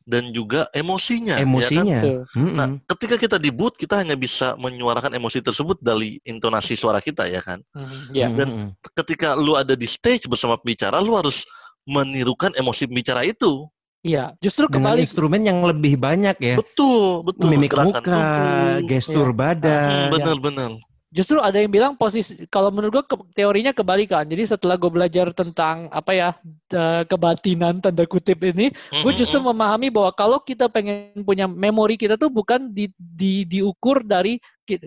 dan juga emosinya ya kan? Emosinya. Tuh. Mm-mm. Nah, ketika kita di booth kita hanya bisa menyuarakan emosi tersebut dari intonasi suara kita ya kan. Mhm, Ya. dan-. Ketika lu ada di stage bersama pembicara lu harus menirukan emosi pembicara itu. Iya, justru dengan kebalik. instrumen yang lebih banyak ya. Betul, betul. Mimik Gerakan muka, tubuh. gestur Hmm, badan. benar-benar. Justru ada yang bilang posisi kalau menurut gue ke- teorinya kebalikan. Jadi setelah gue belajar tentang apa ya kebatinan tanda kutip ini, gue justru memahami bahwa kalau kita pengen punya memori kita tuh bukan di, di diukur dari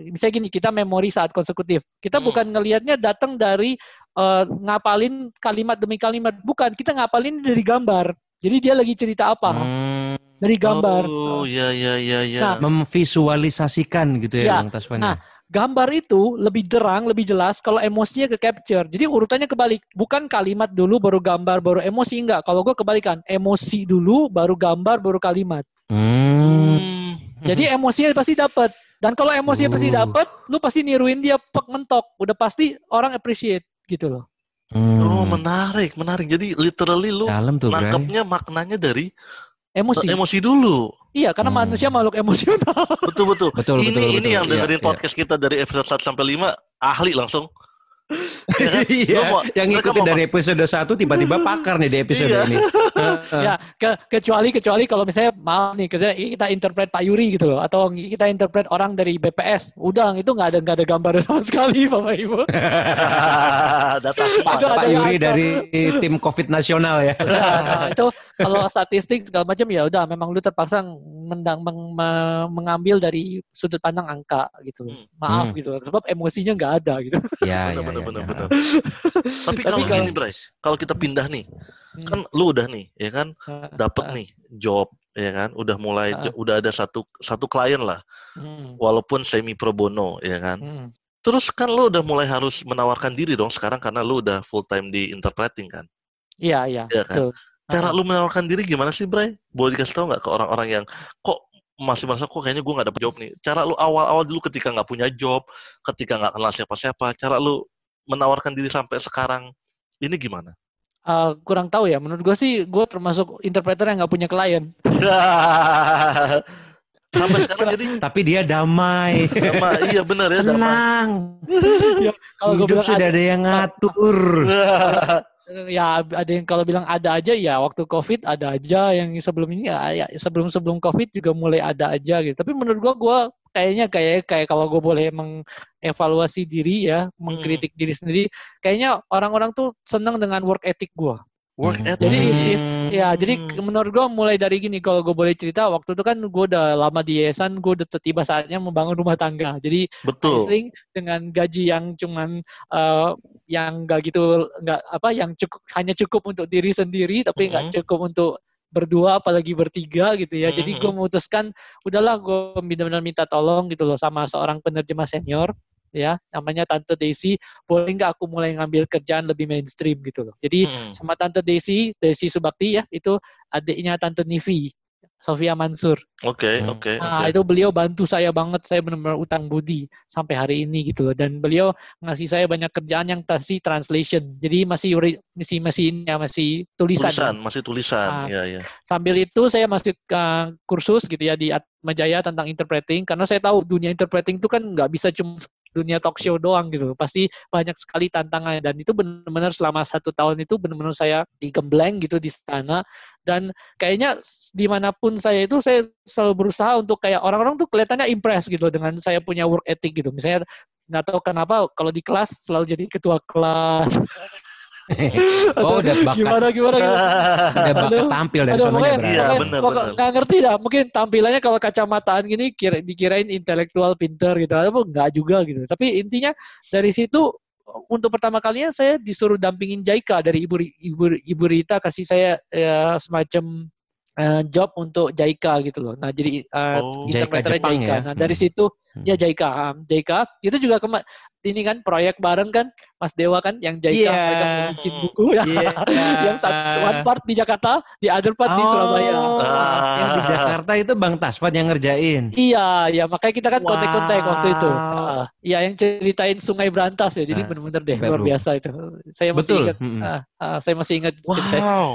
misalnya gini kita memori saat konsekutif. Kita Hmm. bukan ngelihatnya datang dari eh, ngapalin kalimat demi kalimat, bukan kita ngapalin dari gambar. Jadi dia lagi cerita apa Hmm, dari gambar. Oh, ya ya ya ya. Nah, memvisualisasikan gitu ya, Ya, Bang Tasman. nah, gambar itu lebih terang, lebih jelas kalau emosinya ke capture. Jadi urutannya kebalik, bukan kalimat dulu baru gambar baru emosi enggak. Kalau gue kebalikan, emosi dulu baru gambar baru kalimat. Hmm. Hmm. Jadi emosinya pasti dapat. Dan kalau emosinya pasti Uh. dapat, lu pasti niruin dia pek mentok. Udah pasti orang appreciate gitu loh. Hmm. Oh, menarik, menarik. Jadi literally lu Dalam tuh, Bray. nangkepnya maknanya dari Emosi. emosi dulu. Iya, karena Hmm. manusia makhluk emosional. Betul betul. Betul, ini betul, ini betul. yang Iya, dengerin iya. podcast kita dari episode 1 sampai 5 ahli langsung. Ya kan? Iya, mau- yang ngikutin mau- dari episode 1 tiba-tiba pakar nih di episode Iya. ini. ya, ke- kecuali kecuali kalau misalnya maaf nih kita, kita interpret Pak Yuri gitu loh atau kita interpret orang dari BPS. Udah itu nggak ada nggak ada gambar sama sekali Bapak Ibu. Data semua. Pak ada Yuri yang- dari tim COVID nasional ya. Nah, itu kalau statistik segala macam ya udah memang lu terpaksa mendang, meng- me- mengambil dari sudut pandang angka gitu. Hmm. Maaf Hmm. gitu sebab emosinya nggak ada gitu. Ya, Benar, ya, benar, ya, benar, benar. Tapi kalau gini, Bray, kalau kita pindah nih, Hmm. kan lu udah nih, ya kan, dapet ah, nih job, ya kan, udah mulai, Ah. udah ada satu satu klien lah, hmm, walaupun semi pro bono, ya kan. hmm. Terus kan lu udah mulai harus menawarkan diri dong sekarang karena lu udah full time di interpreting kan, Iya, iya, ya kan. betul. Cara lu menawarkan diri gimana sih, Bray? Boleh dikasih tau nggak ke orang-orang yang kok masih merasa kok kayaknya gue nggak dapet job nih. Cara lu awal-awal dulu ketika nggak punya job, ketika nggak kenal siapa-siapa, cara lu menawarkan diri sampai sekarang ini gimana? Ah, kurang tahu ya. Menurut gue sih, gue termasuk interpreter yang nggak punya klien. sampai sekarang jadi Tapi dia damai. sama iya benar ya damai. Tenang. Kalau gue Hidup bilang sudah ada, ada yang ngatur. ya ada yang kalau bilang ada aja ya waktu covid ada aja yang sebelum ini ya, ya sebelum sebelum covid juga mulai ada aja gitu. Tapi menurut gue gue kayaknya kayak kayak kalau gue boleh mengevaluasi diri ya, mengkritik diri sendiri, kayaknya orang-orang tuh seneng dengan work ethic gue. Work Hmm. ethic. Jadi if- Ya, jadi Hmm. menurut gue mulai dari gini, kalau gue boleh cerita, waktu itu kan gue udah lama di yayasan, gue udah tiba saatnya membangun rumah tangga. Jadi betul. sering dengan gaji yang cuman eh, yang gak gitu, nggak apa, yang cukup hanya cukup untuk diri sendiri, tapi nggak Mhm. cukup untuk berdua, apalagi bertiga gitu ya. Jadi gue Mhm. memutuskan, udahlah gue benar-benar minta tolong gitu loh sama seorang penerjemah senior ya namanya Tante Desi boleh nggak aku mulai ngambil kerjaan lebih mainstream gitu loh jadi Hmm. sama Tante Desi, Desi Subakti ya, itu adiknya Tante Nivi, Sofia Mansur. Oke, Hmm. oke, Nah, oke. itu beliau bantu saya banget, saya benar-benar utang budi sampai hari ini gitu loh. Dan beliau ngasih saya banyak kerjaan yang masih translation. Jadi masih masih masih ini ya, masih tulisan. Tulisan, masih tulisan. Ah. Iya, iya. Sambil itu saya masih uh, kursus gitu ya di Atma Jaya tentang interpreting karena saya tahu dunia interpreting itu kan nggak bisa cuma dunia talk show doang gitu. Pasti banyak sekali tantangannya dan itu benar-benar selama satu tahun itu benar-benar saya digembleng gitu di sana dan kayaknya di mana pun saya itu saya selalu berusaha untuk kayak orang-orang tuh kelihatannya impress gitu dengan saya punya work ethic gitu. Misalnya nggak tahu kenapa kalau di kelas selalu jadi ketua kelas. oh, udah bakat, gimana gimana gimana. udah bakat Aduh. tampil dari Aduh, sononya berarti. Iya, pokoknya benar, ngerti dah. Mungkin tampilannya kalau kacamataan gini kira, dikirain intelektual pinter gitu. Tapi nggak juga gitu. Tapi intinya dari situ untuk pertama kalinya saya disuruh dampingin Jaika dari Ibu Ibu, Ibu Rita kasih saya ya, semacam eh, job untuk Jaika gitu loh. Nah, jadi eh, Oh. Jaika interpreternya Jepang Jaika. ya? Nah, dari Hmm. situ Hmm. ya Jaika, um, Jaika itu juga kema ini kan proyek bareng kan Mas Dewa kan yang Jaika Iya. mereka bikin buku ya. Iya. yang satu one part di Jakarta, di other part di Surabaya. Oh, Ah. yang di Jakarta itu Bang Tasfat yang ngerjain. Iya, ya makanya kita kan kontak-kontak waktu itu. Wow. Ah, Iya, yang ceritain Sungai Berantas ya. Jadi Ah, benar-benar deh baru. luar biasa itu. Saya masih Betul. ingat. Ah, ah, saya masih ingat ceritanya. Wow.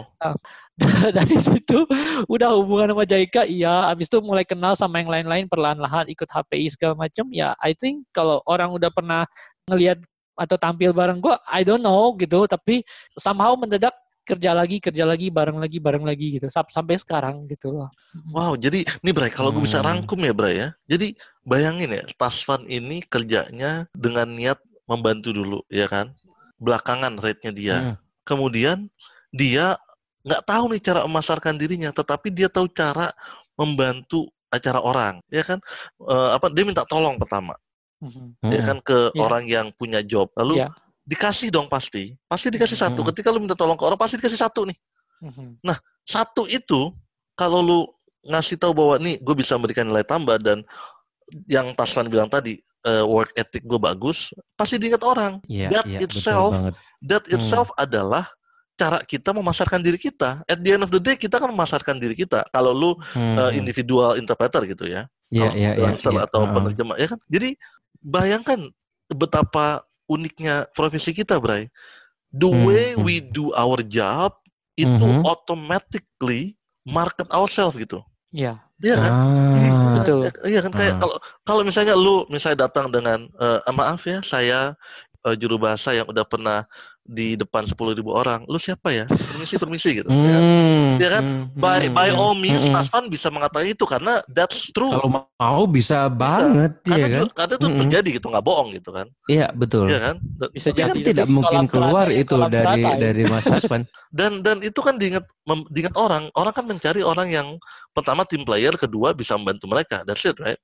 Dari situ udah hubungan sama Jaika, iya. Abis itu mulai kenal sama yang lain-lain perlahan-lahan ikut HPI segala macam. Ya, I think kalau orang udah pernah ngelihat atau tampil bareng gua, I don't know gitu. Tapi somehow mendadak kerja lagi, kerja lagi, bareng lagi, bareng lagi gitu. Sam- Sampai sekarang gitu loh. Wow, jadi ini Bray, kalau gue bisa Hmm. rangkum ya Bray ya. Jadi bayangin ya, Tasfan ini kerjanya dengan niat membantu dulu, ya kan? Belakangan rate-nya dia. Hmm. Kemudian dia nggak tahu nih cara memasarkan dirinya, tetapi dia tahu cara membantu acara orang, ya kan? Eh, apa dia minta tolong pertama, Mhm. ya Hmm. kan ke Iya. orang yang punya job. Lalu Iya. dikasih dong pasti, pasti dikasih satu. Hmm. Ketika lu minta tolong ke orang pasti dikasih satu nih. Mhm. Satu itu kalau lu ngasih tahu bahwa nih gue bisa memberikan nilai tambah dan yang Taslan bilang tadi eh, work ethic gue bagus, pasti diingat orang. Iya, That iya, betul itself. That Hmm. itself adalah cara kita memasarkan diri kita. At the end of the day kita kan memasarkan diri kita. Kalau lu Hmm, eh, hmm. individual interpreter gitu ya, Iya, iya, iya, freelancer iya. atau Heeh. penerjemah ya kan. Jadi bayangkan betapa uniknya profesi kita, Bray. The Hmm, way hmm. we do our job itu Mhm. automatically market ourselves gitu. Iya. Iya kan? Ah. Betul. Ya, Iya kan kayak Ah. kalau kalau misalnya lu misalnya datang dengan eh, maaf ya saya eh, juru bahasa yang udah pernah di depan 10.000 orang, lu siapa ya? Permisi permisi gitu. ya. Hmm, Ya kan? hmm, By hmm, by hmm, all means hmm. Tasfan bisa mengatakan itu karena that's true. Kalau mau bisa banget, karena ya kan? ju- karena itu Mm-mm. terjadi gitu, nggak bohong gitu kan. Iya, betul. Iya kan? Bisa kan jadi. tidak Tapi mungkin keluar ya, itu dari ya. dari Mas Tasman. dan dan itu kan diingat mem- diingat orang. Orang kan mencari orang yang pertama tim player, kedua bisa membantu mereka. That's it, right?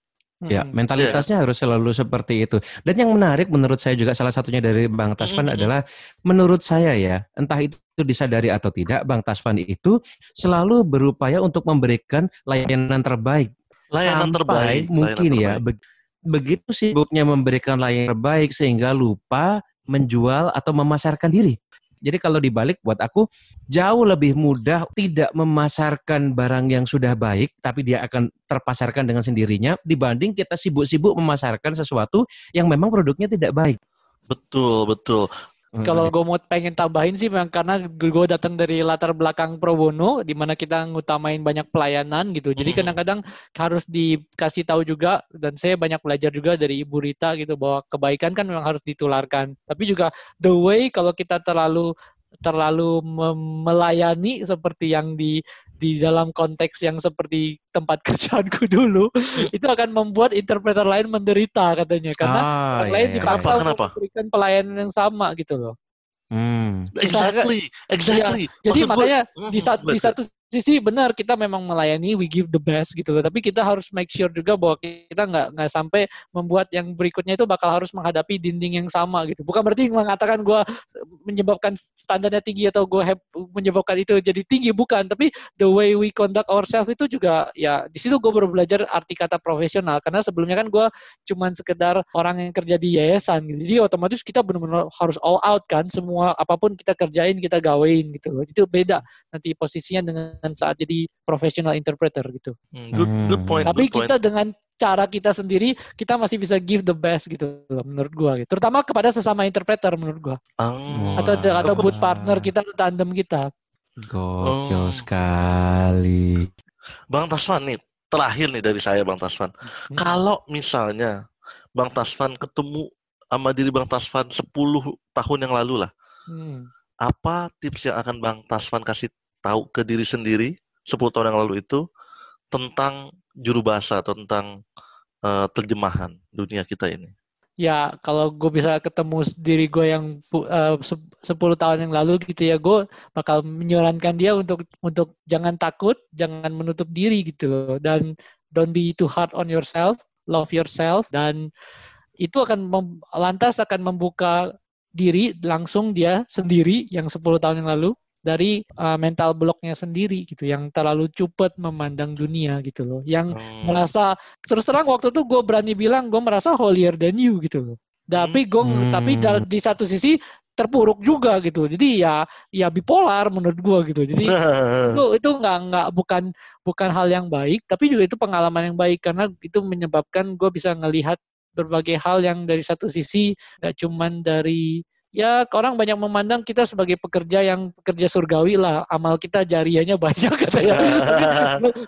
Ya, mentalitasnya yeah. harus selalu seperti itu. Dan yang menarik menurut saya juga salah satunya dari Bang Tasvan mm -hmm. adalah menurut saya ya, entah itu disadari atau tidak, Bang Tasvan itu selalu berupaya untuk memberikan layanan terbaik. Layanan Sampai terbaik mungkin layanan ya terbaik. begitu sibuknya memberikan layanan terbaik sehingga lupa menjual atau memasarkan diri. Jadi kalau dibalik buat aku jauh lebih mudah tidak memasarkan barang yang sudah baik tapi dia akan terpasarkan dengan sendirinya dibanding kita sibuk-sibuk memasarkan sesuatu yang memang produknya tidak baik. Betul, betul. Kalau gue mau pengen tambahin sih memang karena gue datang dari latar belakang pro bono di mana kita ngutamain banyak pelayanan gitu. Jadi hmm. kadang-kadang harus dikasih tahu juga dan saya banyak belajar juga dari Ibu Rita gitu bahwa kebaikan kan memang harus ditularkan. Tapi juga the way kalau kita terlalu terlalu melayani seperti yang di di dalam konteks yang seperti tempat kerjaanku dulu itu akan membuat interpreter lain menderita katanya karena ah, orang iya, lain iya. dipaksa kenapa, untuk memberikan pelayanan yang sama gitu loh. Hmm. Exactly, exactly. Ya, jadi makanya gue, di, satu, di satu sisi benar. Kita memang melayani we give the best gitu loh. Tapi kita harus make sure juga bahwa kita nggak nggak sampai membuat yang berikutnya itu bakal harus menghadapi dinding yang sama gitu. Bukan berarti mengatakan gue menyebabkan standarnya tinggi atau gue menyebabkan itu jadi tinggi bukan. Tapi the way we conduct ourselves itu juga ya di situ gue baru belajar arti kata profesional. Karena sebelumnya kan gue cuman sekedar orang yang kerja di yayasan gitu. Jadi otomatis kita benar-benar harus all out kan. Semua apa pun kita kerjain kita gawain gitu itu beda nanti posisinya dengan saat jadi professional interpreter gitu. Hmm, good, good point. Tapi good kita dengan cara kita sendiri kita masih bisa give the best gitu loh, menurut gua gitu. Terutama kepada sesama interpreter menurut gua. Oh. Atau atau boot partner kita atau tandem kita. Gokil oh. sekali. Bang Tasman nih, terakhir nih dari saya Bang Tasman. Hmm. Kalau misalnya Bang Tasman ketemu sama diri Bang Tasman 10 tahun yang lalu lah. Hmm. Apa tips yang akan Bang Tasman kasih tahu ke diri sendiri 10 tahun yang lalu itu tentang juru bahasa tentang uh, terjemahan dunia kita ini? Ya, kalau gue bisa ketemu diri gue yang uh, 10 tahun yang lalu gitu ya, gue bakal menyarankan dia untuk untuk jangan takut, jangan menutup diri gitu loh. Dan don't be too hard on yourself, love yourself. Dan itu akan lantas akan membuka diri langsung dia sendiri yang 10 tahun yang lalu dari uh, mental blocknya sendiri gitu yang terlalu cepat memandang dunia gitu loh. Yang hmm. merasa terus terang waktu itu gue berani bilang gue merasa holier than you gitu loh. Tapi gue hmm. tapi di satu sisi terpuruk juga gitu jadi ya ya bipolar menurut gue gitu. Jadi itu itu nggak nggak bukan bukan hal yang baik tapi juga itu pengalaman yang baik. Karena itu menyebabkan gue bisa ngelihat berbagai hal yang dari satu sisi nggak cuman dari ya orang banyak memandang kita sebagai pekerja yang pekerja surgawi lah. Amal kita jariahnya banyak katanya.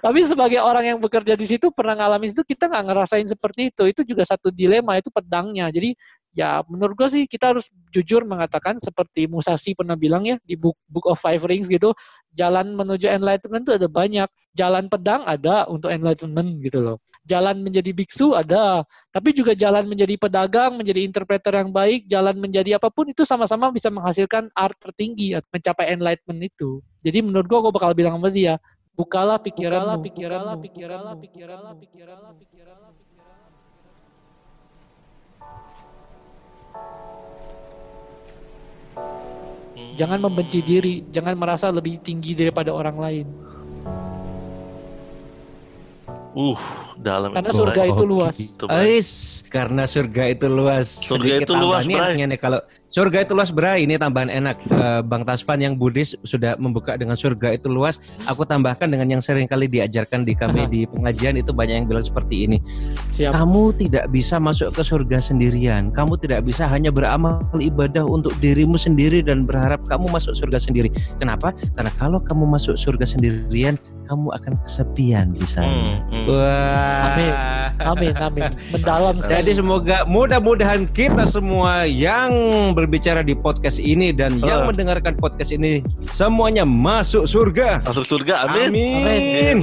Tapi sebagai orang yang bekerja di situ pernah ngalamin itu kita nggak ngerasain seperti itu. Itu juga satu dilema itu pedangnya. Jadi ya menurut gue sih kita harus jujur mengatakan seperti Musashi pernah bilang ya di book Book of Five Rings gitu jalan menuju enlightenment itu ada banyak. Jalan pedang ada untuk enlightenment gitu loh jalan menjadi biksu ada. Tapi juga jalan menjadi pedagang menjadi interpreter yang baik jalan menjadi apa pun itu sama-sama bisa menghasilkan art tertinggi mencapai enlightenment itu. Jadi menurut gue gue bakal bilang sama dia bukalah pikiranlah pikiranlah pikiranlah pikiranlah pikiranlah pikiranlah Jangan membenci diri, jangan merasa lebih tinggi daripada orang lain. Uh, dalam karena itu. surga itu luas. Ais, karena surga itu luas. Surga Sedikit itu luas, nih kalau surga itu luas berai ini tambahan enak. Uh, Bang Tasvan yang Buddhis sudah membuka dengan surga itu luas. Aku tambahkan dengan yang sering kali diajarkan di kami di pengajian itu banyak yang bilang seperti ini. Siap. Kamu tidak bisa masuk ke surga sendirian. Kamu tidak bisa hanya beramal ibadah untuk dirimu sendiri dan berharap kamu masuk surga sendiri. Kenapa? Karena kalau kamu masuk surga sendirian, kamu akan kesepian di sana. Hmm, hmm. Wah. Amin. Amin, amin. Mendalam sekali. Jadi semoga mudah-mudahan kita semua yang berbicara di podcast ini dan uh. yang mendengarkan podcast ini semuanya masuk surga. Masuk surga. Amin. Amin. amin.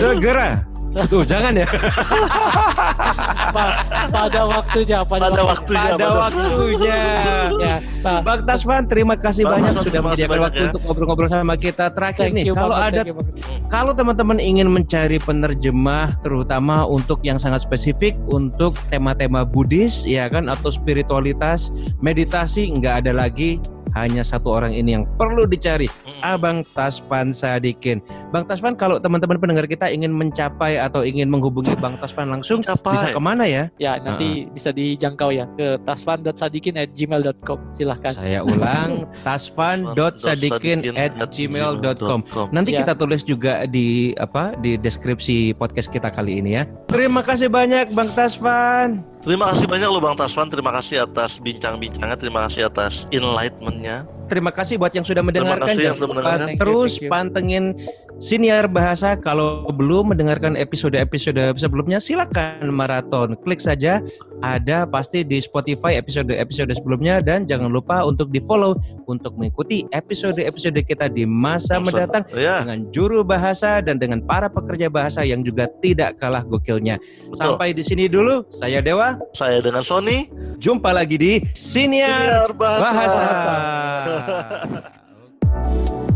Segera Tuh, jangan ya. pada waktunya, pada, pada waktunya. Pada waktunya. ya, nah, Bang Tasman, terima kasih Bang banyak sudah menyediakan banyak waktu ya. untuk ngobrol-ngobrol sama kita. Terakhir thank nih, you kalau banget, ada kalau teman-teman ingin mencari penerjemah terutama untuk yang sangat spesifik untuk tema-tema Buddhis ya kan atau spiritualitas, meditasi nggak ada lagi hanya satu orang ini yang perlu dicari. Mm-mm. Abang Tasvan Sadikin. Bang Tasvan, kalau teman-teman pendengar kita ingin mencapai atau ingin menghubungi Bang Tasvan langsung, Mencapai. bisa ke mana ya? Ya, nanti bisa dijangkau ya ke tasvan.sadikin@gmail.com. Silahkan. Saya ulang, tasvan.sadikin@gmail.com. Nanti Ya. kita tulis juga di apa di deskripsi podcast kita kali ini ya. Terima kasih banyak Bang Tasvan. Terima kasih banyak loh Bang Taswan. Terima kasih atas bincang-bincangnya. Terima kasih atas enlightenment-nya. Terima kasih buat yang sudah mendengarkan. kasih yang sudah mendengarkan. Thank you, terus thank you. pantengin Siniar Bahasa. Kalau belum mendengarkan episode-episode sebelumnya, silakan maraton. Klik saja. Ada pasti di Spotify episode-episode sebelumnya dan jangan lupa untuk di follow untuk mengikuti episode-episode kita di masa mendatang Ya, dengan juru bahasa dan dengan para pekerja bahasa yang juga tidak kalah gokilnya. betul. Sampai di sini dulu. Saya Dewa. Saya dengan Sony. Jumpa lagi di Siniar Siniar bahasa. Bahasa. uh, okay.